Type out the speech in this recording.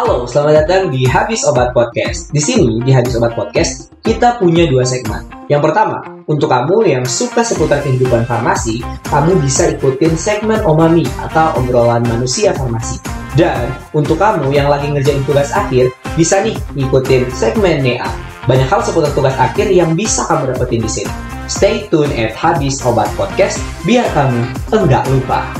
Halo, selamat datang di Habis Obat Podcast. Di sini, di Habis Obat Podcast, kita punya dua segmen. Yang pertama, untuk kamu yang suka seputar kehidupan farmasi, kamu bisa ikutin segmen Omami atau obrolan manusia farmasi. Dan untuk kamu yang lagi ngerjain tugas akhir, bisa nih ikutin segmen NEA. Banyak hal seputar tugas akhir yang bisa kamu dapetin di sini. Stay tune at Habis Obat Podcast biar kamu enggak lupa.